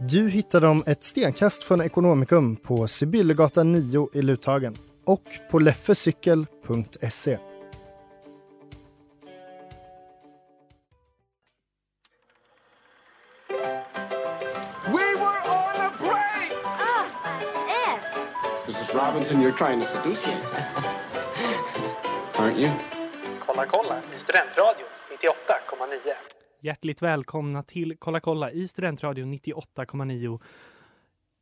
Du hittar dem ett stenkast från Ekonomikum på Sibyllegatan 9 i Luthagen och på leffecykel.se. We were on a break! Mrs. Robinson, you're trying to seduce me. Aren't you? Kolla kolla i Studentradion 98,9. Hjärtligt välkomna till Kolla kolla i Studentradion 98,9.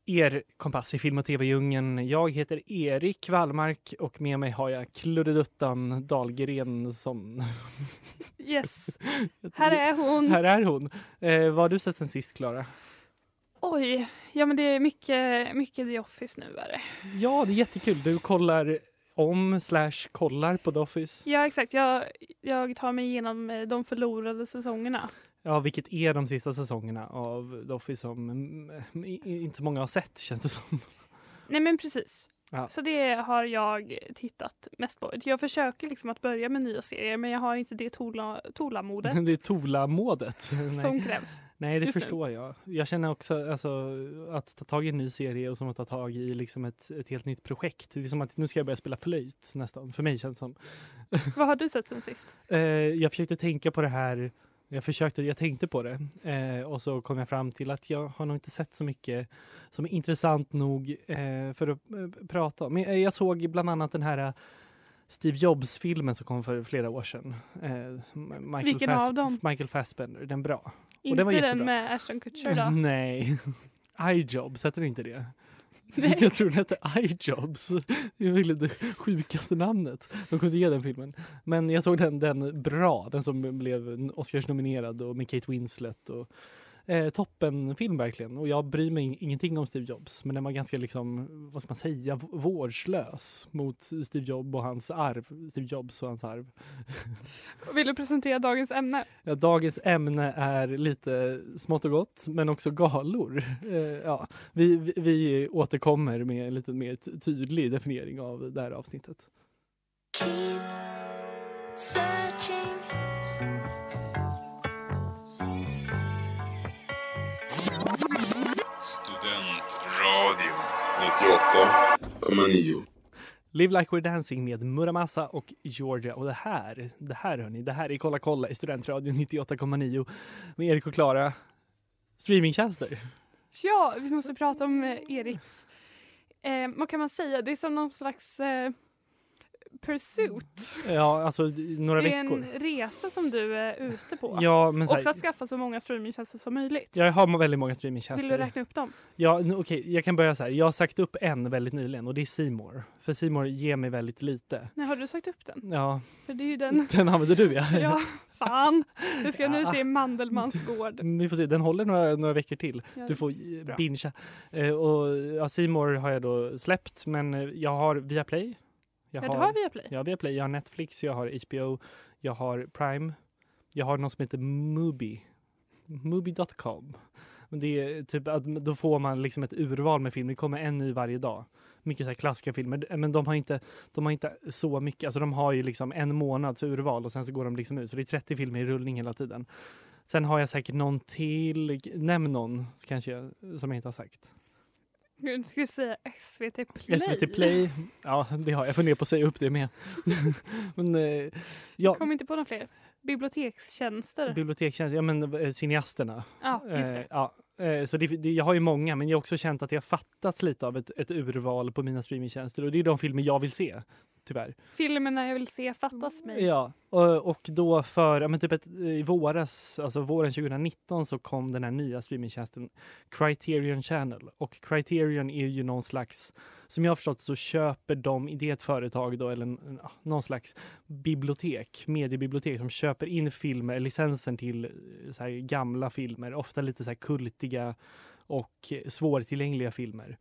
Er kompass i film och tv-djungeln. Jag heter Erik Wallmark och med mig har jag Kluddeluttan Dahlgren som... Yes, här är hon. Här är hon. Eh, vad har du sett sen sist, Klara? Oj, ja men det är mycket, mycket The Office nu är det. Ja, det är jättekul. Du kollar om slash kollar på The Office. Ja exakt, jag, jag tar mig igenom eh, de förlorade säsongerna. Ja, vilket är de sista säsongerna av The Office som mm, inte så många har sett, känns det som. Nej men precis. Ja. Så det har jag tittat mest på. Jag försöker liksom att börja med nya serier men jag har inte det tola, tolamodet Det är tolamodet. som krävs. Nej, det just nu. förstår jag. Jag känner också alltså, att ta tag i en ny serie och som att ta tag i liksom ett, ett helt nytt projekt. Det är som att nu ska jag börja spela flöjt nästan. För mig känns det som. Vad har du sett sen sist? Eh, jag försökte tänka på det här. Jag försökte, jag tänkte på det eh, och så kom jag fram till att jag har nog inte sett så mycket som är intressant nog eh, för att eh, prata om. Men eh, jag såg bland annat den här eh, Steve Jobs-filmen som kom för flera år sedan. Eh, Michael, Vilken av dem? Michael Fassbender, den bra. Inte den var den med Ashton Kutcher då? Nej. iJobs, heter det inte det? Nej. Jag tror den hette iJobs. Det är verkligen det sjukaste namnet de kunde ge den filmen. Men jag såg den, den bra, den som blev Oscars-nominerad och med Kate Winslet. Och, eh, toppenfilm verkligen. Och jag bryr mig in- ingenting om Steve Jobs. Men den var ganska, liksom, vad ska man säga, vårdslös mot Steve Jobs och hans arv. Steve Jobs och hans arv. Vill du presentera dagens ämne? Ja, dagens ämne är lite smått och gott, men också galor. Eh, ja, vi, vi, vi återkommer med en lite mer tydlig definiering av det här avsnittet. Studentradio 98,9. Live Like We're Dancing med Muramasa och Georgia. Och det här, det här hörni, det här är Kolla kolla i Studentradion 98,9 med Erik och Klara. Streamingtjänster. Ja, vi måste prata om eh, Eriks, eh, vad kan man säga, det är som någon slags eh, pursuit. Ja, alltså några det är veckor. en resa som du är ute på. Ja, men Också här, att skaffa så många streamingtjänster som möjligt. jag har väldigt många streamingtjänster. Vill du räkna upp dem? Ja, okej, jag kan börja så här. Jag har sagt upp en väldigt nyligen och det är Simor. För Simor ger mig väldigt lite. Nej, har du sagt upp den? Ja, För det är ju den. den använder du ja. ja, fan. Nu ska jag nu Ja. se Mandelmans gård. Vi får se, den håller några, några veckor till. Ja, Du får bingea. Eh, och ja, Simor har jag då släppt, men eh, jag har Viaplay. Jag Ja, du har Viaplay. Har Viaplay, jag har Netflix, jag har HBO, jag har Prime. Jag har något som heter Mubi. Mubi.com. Det är typ att då får man liksom ett urval med film. Det kommer en ny varje dag. Mycket så klassiska filmer. Men de har inte, de har inte så mycket. Alltså de har ju liksom en månads urval och sen så går de liksom ut. Så det är 30 filmer i rullning hela tiden. Sen har jag säkert någon till. Nämn någon kanske jag, som jag inte har sagt. Du säga SVT Play? SVT Play. Ja, det har jag. Funderar på att säga upp det med. men eh, ja, Kom inte på några fler. Bibliotekstjänster. bibliotekstjänst. Ja, men eh, cineasterna. ja, just Eh, det. ja, Eh, så det, det, jag har ju många, men jag har också känt att jag fattats lite av ett, ett urval på mina streamingtjänster och det är de filmer jag vill se, tyvärr. Filmerna jag vill se fattas mig. Ja, och, och då för ja, men typ ett, i våras, alltså våren 2019 så kom den här nya streamingtjänsten Criterion Channel. Och Criterion är ju någon slags, som jag har förstått så köper de, det är ett företag då, eller någon slags bibliotek, mediebibliotek som köper in filmer, licensen till eh, gamla filmer, ofta lite så här kultiga och svårtillgängliga filmer.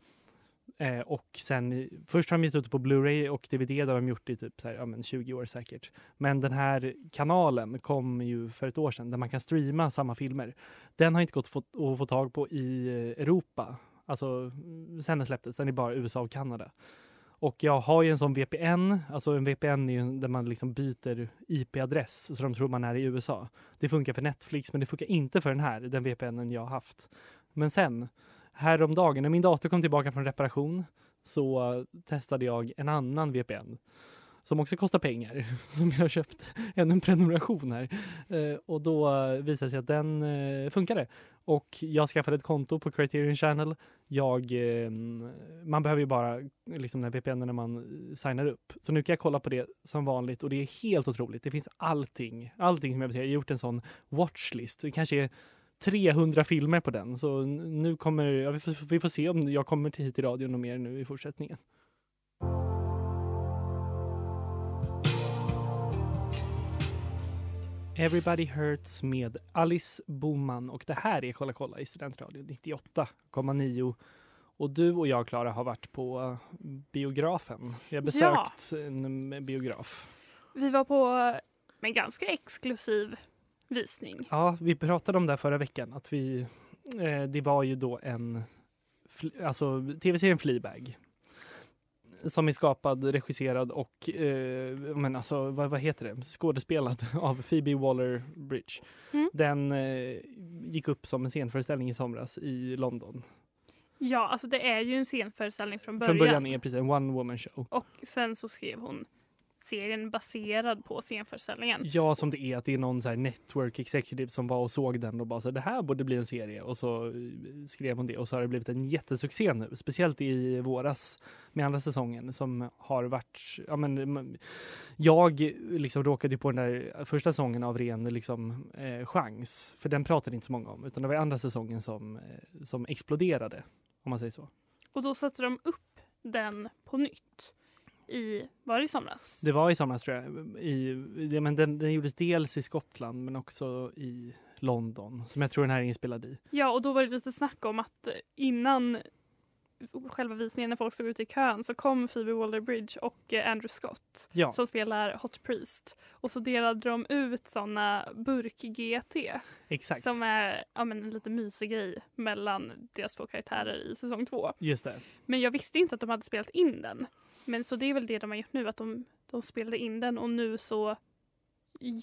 Eh, och sen, först har de gett ut det på Blu-ray och DVD, Det har de gjort i typ så här, ja, men 20 år säkert. Men den här kanalen kom ju för ett år sedan där man kan streama samma filmer. Den har inte gått att få, att få tag på i eh, Europa. Alltså sen den släpptes, den är bara USA och Kanada. Och jag har ju en sån VPN, alltså en VPN är ju där man liksom byter IP-adress så de tror man är i USA. Det funkar för Netflix men det funkar inte för den här, den VPNen jag har haft. Men sen, häromdagen när min dator kom tillbaka från reparation så testade jag en annan VPN som också kostar pengar, som jag har köpt ännu en prenumeration här. Eh, och då visade det sig att den eh, funkade. Och jag skaffade ett konto på Criterion Channel. Jag, eh, man behöver ju bara liksom den här VPN när man signar upp. Så nu kan jag kolla på det som vanligt och det är helt otroligt. Det finns allting, allting som jag vill säga. Jag har gjort en sån watchlist. Det kanske är 300 filmer på den. Så nu kommer, ja, vi, får, vi får se om jag kommer till hit i radion och mer nu i fortsättningen. Everybody Hurts med Alice Boman och det här är Kolla kolla i Studentradion 98,9. Och du och jag Klara har varit på biografen. Vi har besökt en biograf. Vi var på en ganska exklusiv visning. Ja, vi pratade om det här förra veckan att vi, eh, det var ju då en, alltså tv-serien Fleabag som är skapad, regisserad och eh, men alltså, vad, vad heter det, skådespelad av Phoebe Waller-Bridge. Mm. Den eh, gick upp som en scenföreställning i somras i London. Ja, alltså det är ju en scenföreställning från början. Från början är precis en one woman show. Och sen så skrev hon serien baserad på scenföreställningen. Ja, som det är att det är någon så network executive som var och såg den och bara så det här borde bli en serie och så eh, skrev hon det och så har det blivit en jättesuccé nu, speciellt i våras med andra säsongen som har varit, ja men jag liksom råkade på den där första säsongen av ren liksom eh, chans, för den pratade inte så många om, utan det var andra säsongen som, eh, som exploderade, om man säger så. Och då satte de upp den på nytt i, var det i somras? Det var i somras tror jag. I, men den, den gjordes dels i Skottland men också i London som jag tror den här är inspelad i. Ja, och då var det lite snack om att innan själva visningen när folk stod ute i kön så kom Phoebe Waller-Bridge och eh, Andrew Scott Ja. som spelar Hot Priest och så delade de ut såna burk-GT Exakt. som är ja, men en lite mysig grej mellan deras två karaktärer i säsong två. Just det. Men jag visste inte att de hade spelat in den. Men så det är väl det de har gjort nu, att de, de spelade in den och nu så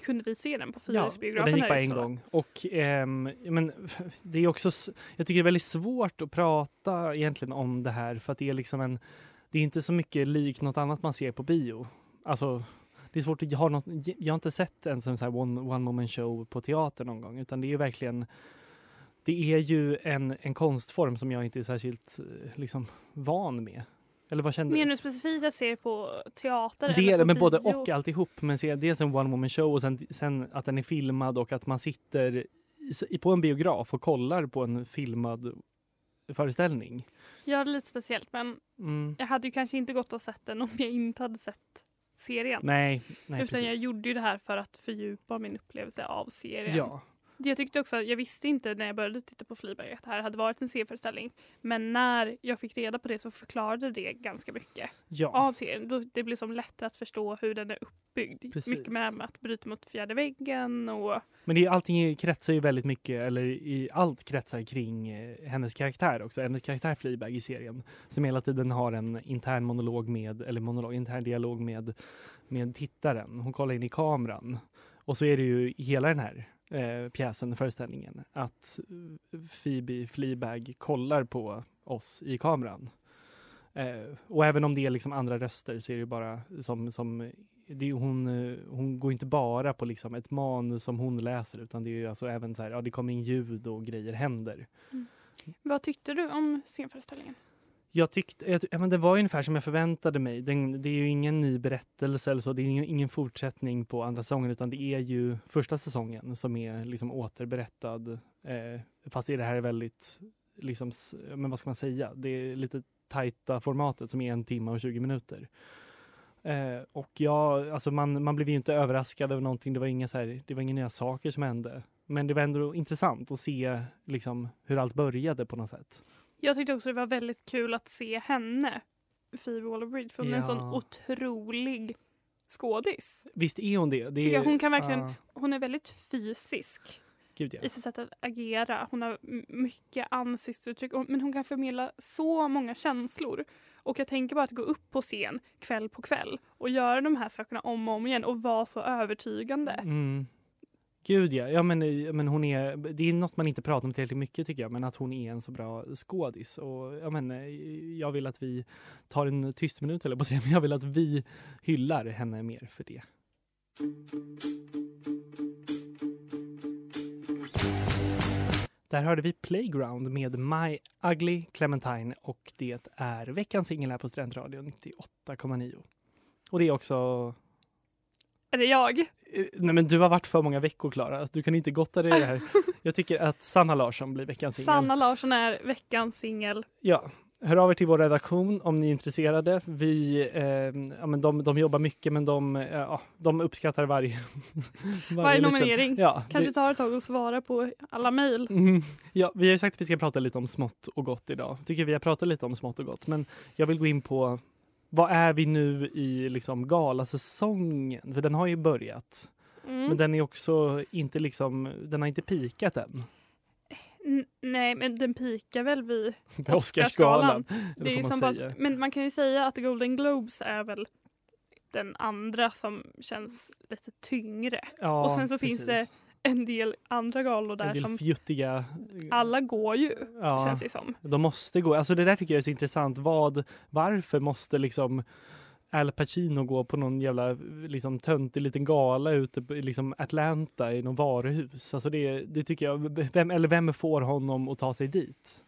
kunde vi se den på Ja, Fyrisbiografen. den gick bara en gång. Och ehm, men det är också, jag tycker det är väldigt svårt att prata egentligen om det här för att det är liksom en, det är inte så mycket likt något annat man ser på bio. Alltså, det är svårt att ha något, jag har inte sett en sån här one, one moment show på teater någon gång utan det är ju verkligen det är ju en, en konstform som jag inte är särskilt eh, liksom, van med. Eller vad kände Menar du specifikt att se på teater? Del, eller på men både och alltihop. Men se, dels en one woman show och sen, sen att den är filmad och att man sitter i, på en biograf och kollar på en filmad föreställning. Ja, det är lite speciellt men Mm. jag hade ju kanske inte gått och sett den om jag inte hade sett serien. Nej, nej Utan jag precis. gjorde ju det här för att fördjupa min upplevelse av serien. Ja, Jag tyckte också, jag visste inte när jag började titta på Fleabag att det här hade varit en serieföreställning. Men när jag fick reda på det så förklarade det ganska mycket ja. av serien. Det blev som lättare att förstå hur den är uppbyggd. Precis. Mycket med att bryta mot fjärde väggen och Men det allting kretsar ju väldigt mycket, eller i allt kretsar kring eh, hennes karaktär också. Hennes karaktär Fleabag i serien. Som hela tiden har en intern monolog med, eller monolog, intern dialog med, med tittaren. Hon kollar in i kameran. Och så är det ju hela den här eh, pjäsen, föreställningen, att Phoebe Fleabag kollar på oss i kameran. Eh, och även om det är liksom andra röster så är det bara som, som det är, hon, eh, hon går inte bara på liksom ett manus som hon läser utan det är ju alltså även så här, ja det kommer in ljud och grejer händer. Mm. Vad tyckte du om scenföreställningen? Jag tyckte, jag, ja, men det var ungefär som jag förväntade mig. Den, det är ju ingen ny berättelse eller så. Det är ingen, ingen fortsättning på andra säsongen utan det är ju första säsongen som är liksom återberättad. Eh, fast det här är väldigt, liksom, men vad ska man säga? Det är lite tajta formatet som är en timme och 20 minuter. Eh, och jag, alltså man, man blev ju inte överraskad över någonting. Det var inga, så här, det var inga nya saker som hände. Men det var ändå intressant att se liksom, hur allt började på något sätt. Jag tyckte också det var väldigt kul att se henne, Phoebe Waller-Bridge, för hon är en sån otrolig skådis. Visst är hon det? det Tycker jag. Hon kan verkligen, ja, hon är väldigt fysisk gud ja. i sitt sätt att agera. Hon har m- mycket ansiktsuttryck, och- men hon kan förmedla så många känslor. Och jag tänker bara att gå upp på scen kväll på kväll och göra de här sakerna om och om igen och vara så övertygande. Mm. Gud ja. ja men, eh, men hon är, det är något man inte pratar om tillräckligt mycket tycker jag, men att hon är en så bra skådis. Och, ja, men, eh, jag vill att vi tar en tyst minut eller på att säga, men jag vill att vi hyllar henne mer för det. Där hörde vi Playground med My Ugly Clementine och det är veckans singel här på Studentradion 98,9. Och det är också är det jag? Eh, Nej men du har varit för många veckor Klara. Du kan inte gotta dig i det här. Jag tycker att Sanna Larsson blir veckans singel. Sanna Larsson är veckans singel. Ja. Hör av er till vår redaktion om ni är intresserade. Vi, eh, ja, men de, de jobbar mycket men de, eh, ja, de uppskattar varje... Varje liten- nominering. Ja, Kanske det, tar ett tag att svara på alla mejl. mm, ja, vi har ju sagt att vi ska prata lite om smått och gott idag. Tycker vi har pratat lite om smått och gott. Men jag vill gå in på vad är vi nu i liksom galasäsongen? För den har ju börjat. Mm. Men den är också inte liksom, den har inte pikat än. N- nej, men den pikar väl vid Oscarsgalan. Det är man bara, men man kan ju säga att Golden Globes är väl den andra som känns lite tyngre. Ja, och sen så finns det precis. En del andra galor där en del som fjuttiga... alla går ju, ja, känns det som. De måste gå. Alltså det där tycker jag är så intressant. Vad, varför måste liksom Al Pacino gå på någon jävla liksom, töntig liten gala ute på liksom Atlanta i någon varuhus? Alltså det, det tycker jag. Vem, eller vem får honom att ta sig dit?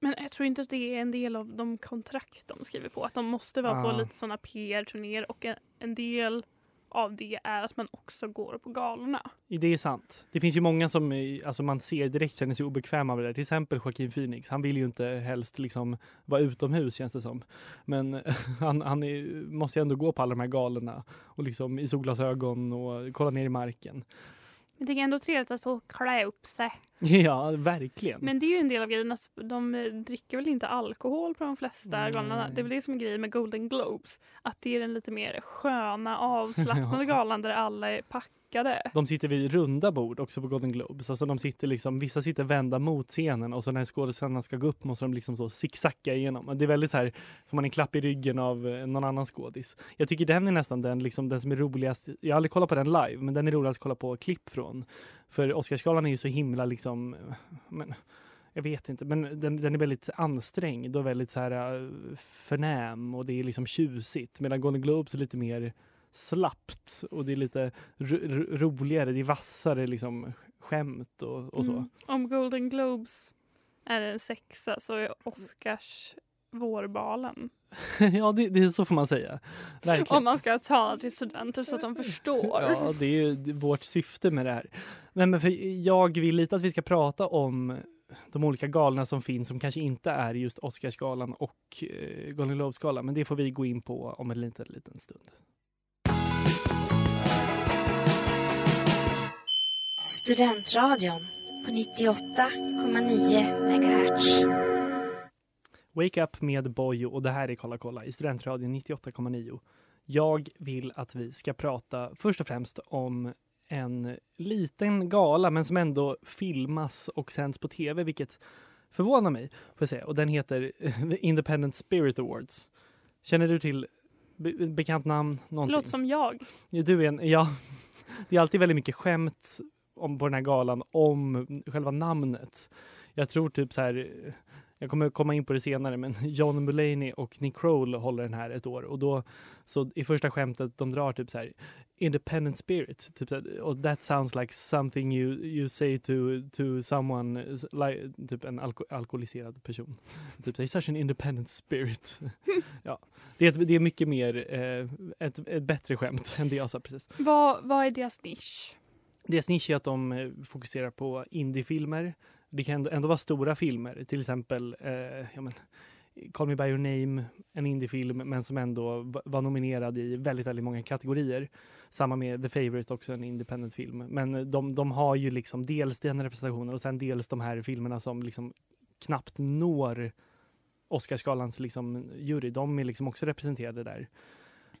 Men jag tror inte att det är en del av de kontrakt de skriver på. Att de måste vara Ah. på lite sådana PR-turnéer och en, en del av det är att man också går på galorna. Det är sant. Det finns ju många som eh, alltså man ser direkt känner sig obekväma med det. Till exempel Joaquin Phoenix. Han vill ju inte helst liksom vara utomhus känns det som. Men han, han är, måste ju ändå gå på alla de här galorna och liksom i solglasögon och kolla ner i marken. Det är ändå trevligt att få klä upp sig. Ja, verkligen. Men det är ju en del av grejen att de eh, dricker väl inte alkohol på de flesta Nej. galorna. Det är väl det som är grejen med Golden Globes. Att det är den lite mer sköna, avslappnade galan där alla är packade. De sitter vid runda bord också på Golden Globes. Alltså de sitter liksom, vissa sitter vända mot scenen och så när skådespelarna ska gå upp måste de liksom så zigzacka igenom. Det är väldigt så här, får man en klapp i ryggen av eh, någon annan skådis. Jag tycker den är nästan den, liksom, den som är roligast. Jag har aldrig kollat på den live, men den är roligast att kolla på klipp från. För Oscarsgalan är ju så himla liksom, eh, men, jag vet inte, men den, den är väldigt ansträngd och väldigt så här eh, förnäm och det är liksom tjusigt. Medan Golden Globes är lite mer slappt och det är lite ro ro- roligare, det är vassare liksom skämt och, och så. Mm. Om Golden Globes är en sexa så är Oscars vårbalen. ja, det, det är så får man säga. Verkligen. Om man ska tala till studenter så att de förstår. Ja, det är ju vårt syfte med det här. Men, men för jag vill lite att vi ska prata om de olika galorna som finns som kanske inte är just Oscarsgalan och eh, Golden Globes-galan. Men det får vi gå in på om en liten, liten stund. Studentradion på 98,9 MHz. Wake Up med Bojo och det här är Kolla kolla i Studentradion 98,9. Jag vill att vi ska prata först och främst om en liten gala men som ändå filmas och sänds på tv vilket förvånar mig. Får jag säga. Och den heter The Independent Spirit Awards. Känner du till be- bekant namn? Någonting? låter som jag. Ja, du är en, ja, det är alltid väldigt mycket skämt om, på den här galan om själva namnet. Jag tror typ så här, jag kommer komma in på det senare, men John Mulaney och Nick Kroll håller den här ett år och då så i första skämtet de drar typ så här independent spirit typ så här, och that sounds like something you, you say to, to someone like, typ en alko alkoholiserad person. Typ så här, such an independent spirit. ja, det är, det är mycket mer eh, ett, ett bättre skämt än det jag sa precis. Vad, vad är deras nisch? Deras nisch är att de eh, fokuserar på indiefilmer. Det kan ändå, ändå vara stora filmer, till exempel eh, ja, men, Call Me By Your Name, en indiefilm men som ändå var nominerad i väldigt, väldigt många kategorier. Samma med The Favourite, också en independent film. Men eh, de, de har ju liksom dels den representationen och sen dels de här filmerna som liksom knappt når Oscarsgalans liksom jury. De är liksom också representerade där.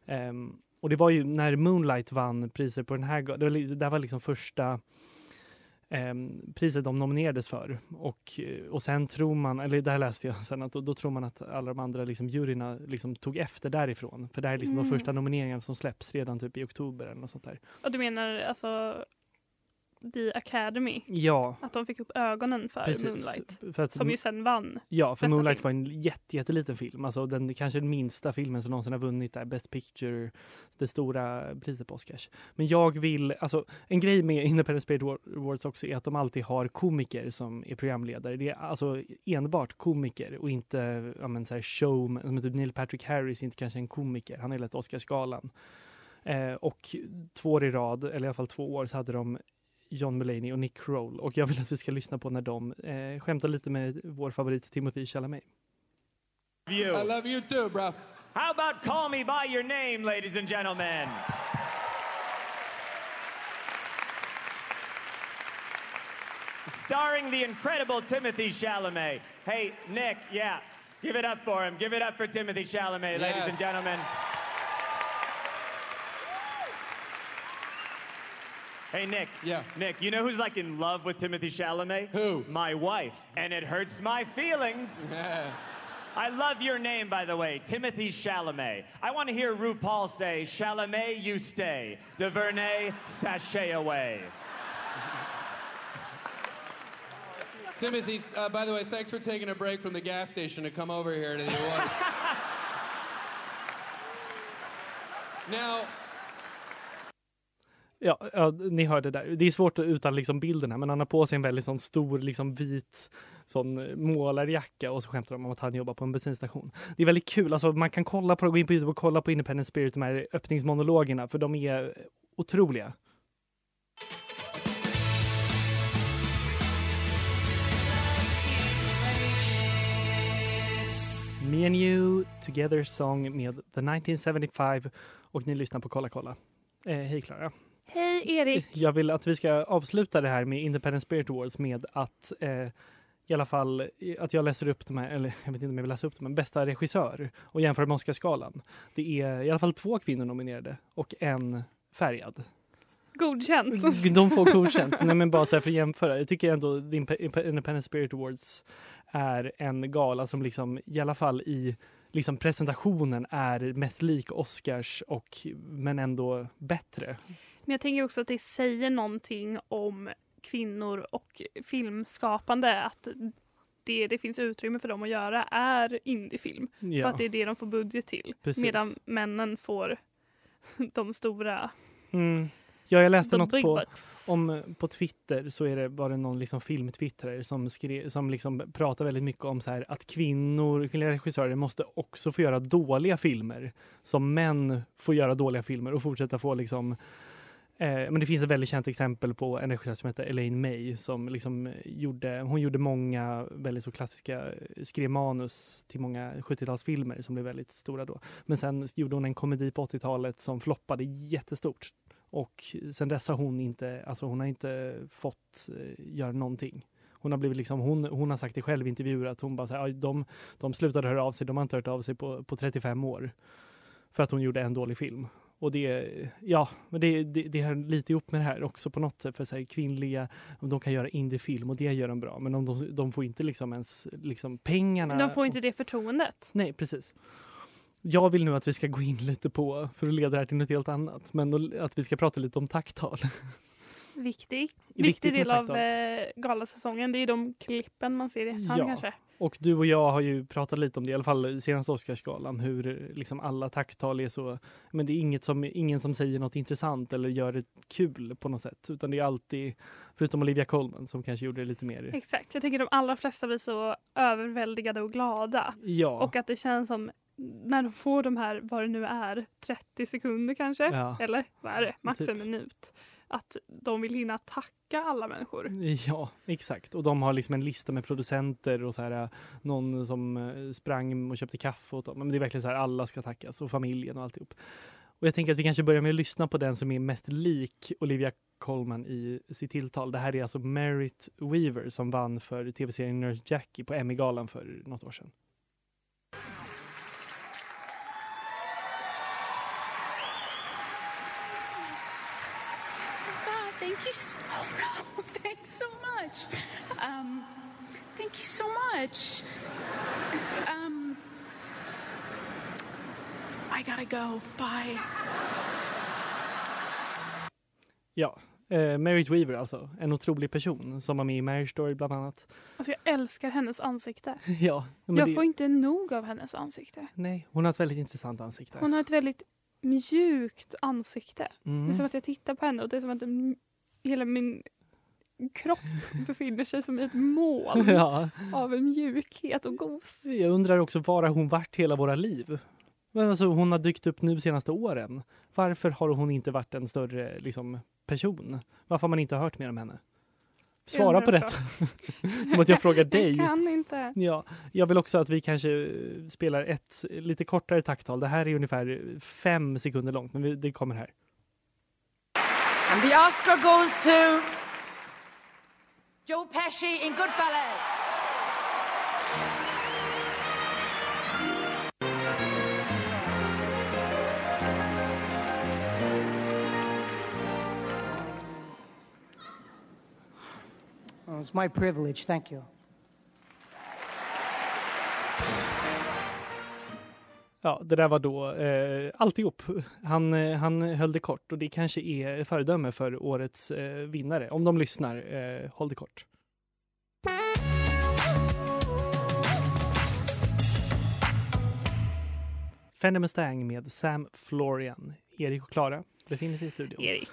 Ehm, och det var ju när Moonlight vann priser på den här, det var, det här var liksom första ehm, priset de nominerades för. Och, eh, och sen tror man, eller det här läste jag sen, att då, då tror man att alla de andra liksom, juryna liksom tog efter därifrån. För det här är liksom Mm. de första nomineringarna som släpps redan typ i oktober eller något sånt där. Och du menar alltså The Academy? Ja, Att de fick upp ögonen för precis. Moonlight? För att, Som ju sen vann. Ja, för Moonlight film. var en jätte, jätteliten film. Alltså den kanske den minsta filmen som någonsin har vunnit där, Best Picture, det stora priset på Oscars. Men jag vill, alltså en grej med Independent Spirit Awards också är att de alltid har komiker som är programledare. Det är alltså enbart komiker och inte ja, men, så här showman, som typ Neil Patrick Harris är inte kanske en komiker, han har lett Oscarsgalan. Eh, och två år i rad, eller i alla fall två år, så hade de John Mulaney och Nick Kroll. Och jag vill att vi ska lyssna på när de eh, skämtar lite med vår favorit Timothy Chalamet. I love you too, bro. How about call me by your name, ladies and gentlemen? Starring the incredible Timothy Chalamet. Hey, Nick, yeah, give it up for him. Give it up for Timothy Chalamet, ladies and Yes. gentlemen. Hey Nick. Yeah. Nick, you know who's like in love with Timothy Chalamet? Who? My wife. And it hurts my feelings. I love your name, by the way, Timothy Chalamet. I want to hear RuPaul say, Chalamet, you stay. DuVernay, sashay away. Timothy, uh, by the way, thanks for taking a break from the gas station to come over here to the awards. now, Ja, ja, ni hörde där. Det är svårt att liksom bilden här, men han har på sig en väldigt sån stor liksom vit sån eh, målarjacka och så skämtar de om att han jobbar på en bensinstation. Det är väldigt kul. Alltså, man kan kolla på, gå in på Youtube och kolla på Independent Spirit, de här öppningsmonologerna, för de är otroliga. Me and You Together Song med The 1975 och ni lyssnar på Kolla kolla. Eh, hej Klara. Hej Erik! Jag vill att vi ska avsluta det här med Independent Spirit Awards med att eh, i alla fall att jag läser upp de här, eller jag vet inte om jag vill läsa upp dem, men bästa regissör och jämför med Oscarsgalan. Det är i alla fall två kvinnor nominerade och en färgad. Godkänt. De får godkänt. Nej, men bara så här för att jämföra. Jag tycker ändå Independent Spirit Awards är en gala som liksom i alla fall i liksom presentationen är mest lik Oscars och men ändå bättre. Men jag tänker också att det säger någonting om kvinnor och filmskapande att det det finns utrymme för dem att göra är indiefilm. Ja. För att det är det de får budget till. Precis. Medan männen får de stora. Mm. Ja, jag läste The något big på, bucks. om, på Twitter så är det, var det någon liksom filmtwittrare som, skrev, som liksom pratar väldigt mycket om så här, att kvinnor, kvinnliga regissörer måste också få göra dåliga filmer som män får göra dåliga filmer och fortsätta få liksom Eh, men det finns ett väldigt känt exempel på en regissör som heter Elaine May som liksom gjorde, hon gjorde många väldigt så klassiska, skrev manus till många 70-talsfilmer som blev väldigt stora då. Men sen gjorde hon en komedi på 80-talet som floppade jättestort. Och sen dess har hon inte, alltså hon har inte fått eh, göra någonting. Hon har, blivit liksom, hon, hon har sagt det själv i intervjuer att hon bara så här, "Ja, de, de slutade höra av sig, de har inte hört av sig på, på 35 år. För att hon gjorde en dålig film. Och det, ja, men det, det, det hör lite ihop med det här också på något sätt. För så här, kvinnliga, de kan göra indiefilm och det gör de bra. Men de, de, de får inte liksom ens liksom pengarna. De får inte det förtroendet. Nej, precis. Jag vill nu att vi ska gå in lite på, för att leda det här till något helt annat, men att vi ska prata lite om tacktal. Viktig. Viktig med del av eh, galasäsongen. Det är de klippen man ser i efterhand Ja. kanske. Och du och jag har ju pratat lite om det, i alla fall i senaste Oscarsgalan, hur liksom alla tacktal är så, men det är inget som, ingen som säger något intressant eller gör det kul på något sätt, utan det är alltid, förutom Olivia Colman som kanske gjorde det lite mer. Exakt, jag tycker de allra flesta blir så överväldigade och glada. Ja. Och att det känns som när de får de här, vad det nu är, 30 sekunder kanske, Ja. eller vad är det, max Typ. en minut. Att de vill hinna tacka alla människor. Ja, exakt. Och de har liksom en lista med producenter och så här, någon som eh, sprang och köpte kaffe åt dem. Men det är verkligen så här, alla ska tackas och familjen och alltihop. Och jag tänker att vi kanske börjar med att lyssna på den som är mest lik Olivia Colman i sitt tilltal. Det här är alltså Merit Weaver som vann för tv-serien Nurse Jackie på Emmy-galan för något år sedan. Thank you so oh, no, thanks so much. Um, thank you so much. Um, I gotta go. Bye. Ja, eh, Merit Weaver alltså. En otrolig person som var med i Marriage Story bland annat. Alltså jag älskar hennes ansikte. Ja, men jag det- får inte nog av hennes ansikte. Nej, hon har ett väldigt intressant ansikte. Hon har ett väldigt mjukt ansikte. Mm. Det är som att jag tittar på henne och det är som att mm, hela min kropp befinner sig som i ett moln Ja. av mjukhet och gos. Jag undrar också var har hon varit hela våra liv? Men alltså, hon har dykt upp nu senaste åren. Varför har hon inte varit en större liksom, person? Varför har man inte hört mer om henne? Svara på det. Som att jag frågar dig. Jag kan inte. Ja, jag vill också att vi kanske eh, spelar ett lite kortare tacktal. Det här är ungefär fem sekunder långt, men det kommer här. And the Oscar goes to Joe Pesci in Goodfellas. It's my privilege. Thank you. Ja, det där var då eh, alltihop. Han, eh, han höll det kort och det kanske är föredöme för årets eh, vinnare. Om de lyssnar, eh, håll det kort. Fender Mustang med Sam Florian. Erik och Klara befinner sig i studion. Erik,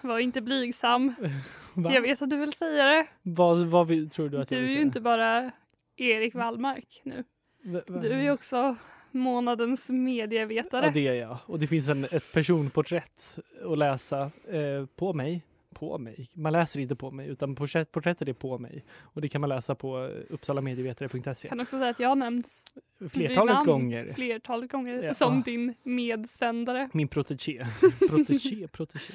var inte blygsam. Jag vet att du vill säga det. Vad, vad vi, tror du att Du jag är vill ju säga? inte bara Erik Wallmark nu. Va- va- Du är ju också månadens medievetare. Ja, det är jag. Och det finns en, ett personporträtt att läsa eh, på mig. På mig? Man läser inte på mig, utan porträtt, porträttet är på mig. Och det kan man läsa på eh, uppsalamedievetare.se. kan också säga att jag har nämnts Flertalet namn gånger. Flertalet gånger Ja. som din medsändare. Min protégé. protégé, protégé.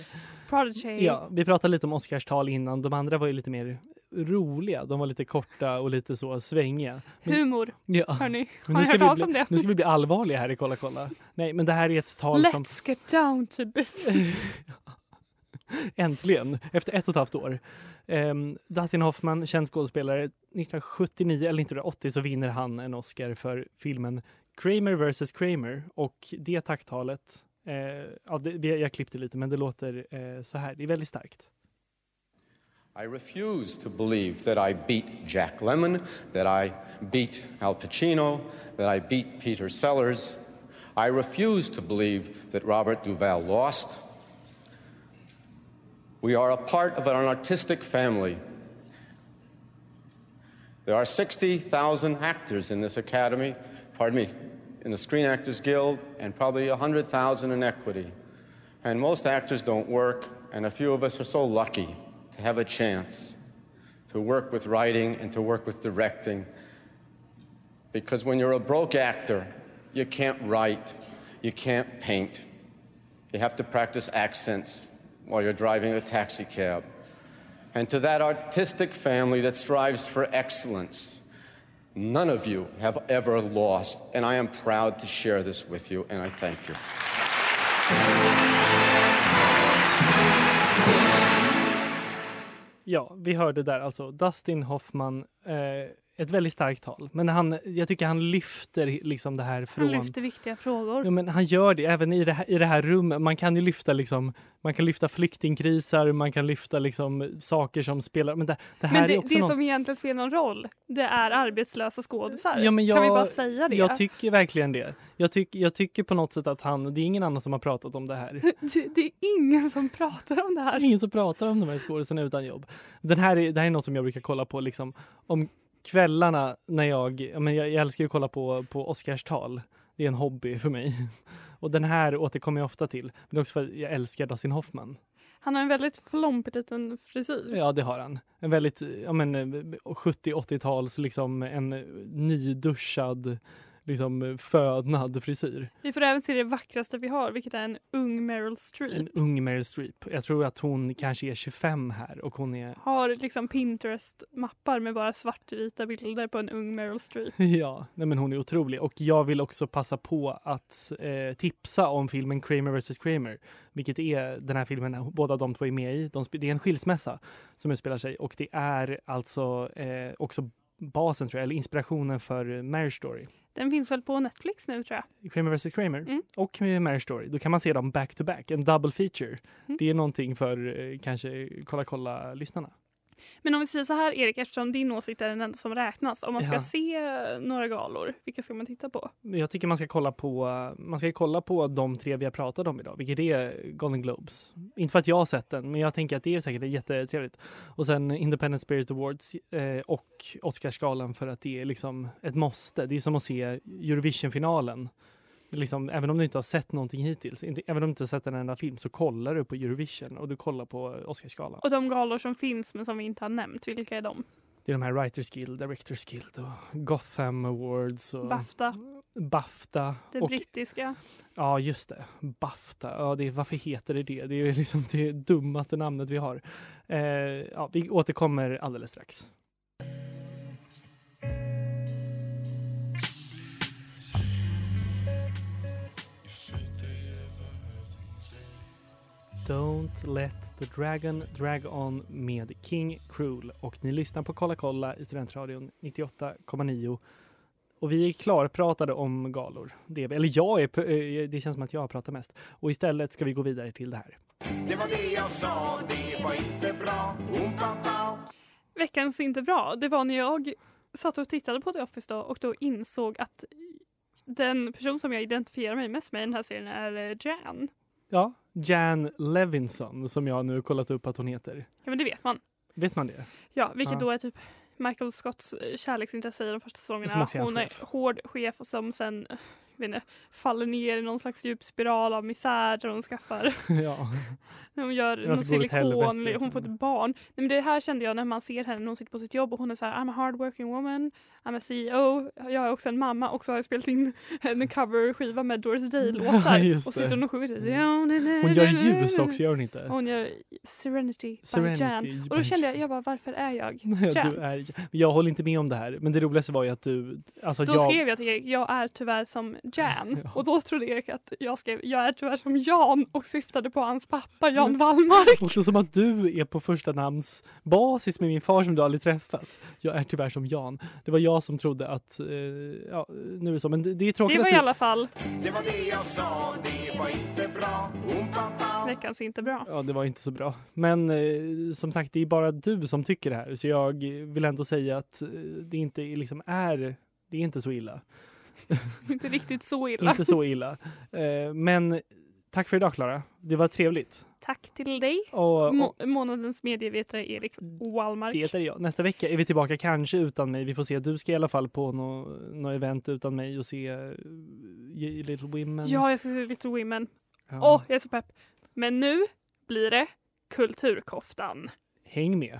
Prodigy. Ja, vi pratade lite om Oscarstal innan. De andra var ju lite mer roliga. De var lite korta och lite så svängiga. Men- Humor. Ja. Hörni, har ni hört talas om bli, det? Nu ska vi bli allvarliga här i Kolla kolla. Nej, men det här är ett tal som... Let's get down to business. Äntligen, efter ett och ett halvt år. Um, Dustin Hoffman, känd skådespelare, 1979 eller 1980 så vinner han en Oscar för filmen Kramer vs Kramer och det tacktalet, eh, ja, det- jag klippte lite men det låter eh, så här, det är väldigt starkt. I refuse to believe that I beat Jack Lemmon, that I beat Al Pacino, that I beat Peter Sellers. I refuse to believe that Robert Duvall lost. We are a part of an artistic family. There are 60,000 actors in this academy, pardon me, in the Screen Actors Guild, and probably 100,000 in equity. And most actors don't work, and a few of us are so lucky to have a chance to work with writing and to work with directing. Because when you're a broke actor, you can't write, you can't paint. You have to practice accents while you're driving a taxi cab. And to that artistic family that strives for excellence, none of you have ever lost, and I am proud to share this with you, and I thank you. Ja, vi hörde där alltså Dustin Hoffman, eh, ett väldigt starkt tal. Men han, jag tycker han lyfter liksom det här från... Han lyfter viktiga frågor. Ja, men han gör det även i det här, i det här rummet. Man kan ju lyfta liksom, man kan lyfta flyktingkriser, man kan lyfta liksom saker som spelar. Men det, det här Men det, är också det något... som egentligen spelar någon roll, det är arbetslösa skådisar. Ja, men jag, kan vi bara säga det? Jag tycker verkligen det. Jag, tyck, jag tycker på något sätt att han, det är ingen annan som har pratat om det här. det, det är ingen som pratar om det här. Det är ingen som pratar om de här skådisarna utan jobb. Den här är, det här är något som jag brukar kolla på liksom, om kvällarna när jag, ja, men jag, jag älskar ju att kolla på, på Oscarstal. Det är en hobby för mig. Och den här återkommer jag ofta till. Men också för att jag älskar Dustin Hoffman. Han har en väldigt flompig liten frisyr. Ja, det har han. En väldigt ja, men, 70-80-tals, liksom en nyduschad, liksom fönad frisyr. Vi får även se det vackraste vi har, vilket är en ung Meryl Streep. En ung Meryl Streep. Jag tror att hon kanske är 25 här och hon är... Har liksom Pinterest-mappar med bara svartvita bilder på en ung Meryl Streep. Ja, nej men hon är otrolig. Och jag vill också passa på att eh, tipsa om filmen Kramer vs Kramer. Vilket är den här filmen båda de två är med i. De, det är en skilsmässa som utspelar sig och det är alltså eh, också basen tror jag, eller inspirationen för Marriage Story. Den finns väl på Netflix nu tror jag. Kramer vs Kramer Mm. och Marriage Story. Då kan man se dem back to back, en double feature. Mm. Det är någonting för eh, kanske kolla kolla lyssnarna. Men om vi säger så här Erik, eftersom din åsikt är den enda som räknas. Om man ska Ja. se några galor, vilka ska man titta på? Jag tycker man ska kolla på man ska kolla på de tre vi har pratat om idag, vilket är Golden Globes. Inte för att jag har sett den, men jag tänker att det är säkert jättetrevligt. Och sen Independent Spirit Awards eh, och Oscarsgalan för att det är liksom ett måste. Det är som att se Eurovision-finalen. Liksom, även om du inte har sett någonting hittills, inte, även om du inte har sett en enda film, så kollar du på Eurovision och du kollar på Oscarsgalan. Och de galor som finns men som vi inte har nämnt, vilka är de? Det är de här Writers Guild, Directors Guild och Gotham Awards och Bafta, Bafta. det och brittiska. Ja, just det. Bafta. Ja, det, varför heter det det? Det är liksom det dummaste namnet vi har. Eh, ja, vi återkommer alldeles strax. Don't let the dragon drag on med King Cruel. Och ni lyssnar på Kolla kolla i Studentradion 98,9. Och vi är klarpratade om galor. Det, eller jag är, eh, det känns som att jag pratar mest. Och istället ska vi gå vidare till det här. Det var det jag sa, det var inte bra. Veckans inte bra, det var när jag satt och tittade på The Office då och då insåg att den person som jag identifierar mig mest med i den här serien är eh, Jan. Ja, Jan Levinson som jag nu kollat upp att hon heter. Ja men det vet man. Vet man det? Ja, vilket Ja. då är typ Michael Scotts eh, kärleksintresse i de första säsongerna. Hon är hård chef och som sen inte, faller ner i någon slags djup spiral av misär där hon skaffar ja. när hon gör någon alltså åt silikon, hon får ett barn. Nej, men det här kände jag när man ser henne när hon sitter på sitt jobb och hon är så här I'm a hardworking woman, I'm a CEO, jag är också en mamma och så har jag spelat in en coverskiva med Doris Day-låtar och sitter och sjunger till Hon gör ljus också, gör hon inte? Hon gör Serenity, Serenity by Jan. Och då kände jag, jag bara varför är jag Ja, Jan? du är, jag håller inte med om det här, men det roligaste var ju att du... Alltså Då jag, skrev jag till Erik, jag är tyvärr som Jan. Och då trodde Erik att jag skrev, jag är tyvärr som Jan och syftade på hans pappa Jan Wallmark. Också som att du är på första namns basis med min far som du aldrig träffat. Jag är tyvärr som Jan. Det var jag som trodde att... Eh, ja, nu är det så. Men det, det är tråkigt Det var att i du... alla fall Det var det jag sa, det var inte bra. Pow. veckans inte bra. Ja, det var inte så bra. Men eh, som sagt, det är bara du som tycker det här. Så jag vill ändå säga att eh, det inte liksom är... Det är inte så illa. Inte riktigt så illa. Inte så illa. Eh, men tack för idag, Klara. Det var trevligt. Tack till dig. Och, och Må- månadens medievetare Erik Wallmark. det är jag. Nästa vecka är vi tillbaka, kanske utan mig. Vi får se. Du ska i alla fall på något nå event utan mig och se uh, Little Women. Ja, jag ska se Little Women. Åh, Ja. jag är så pepp. Men nu blir det Kulturkoftan. Häng med.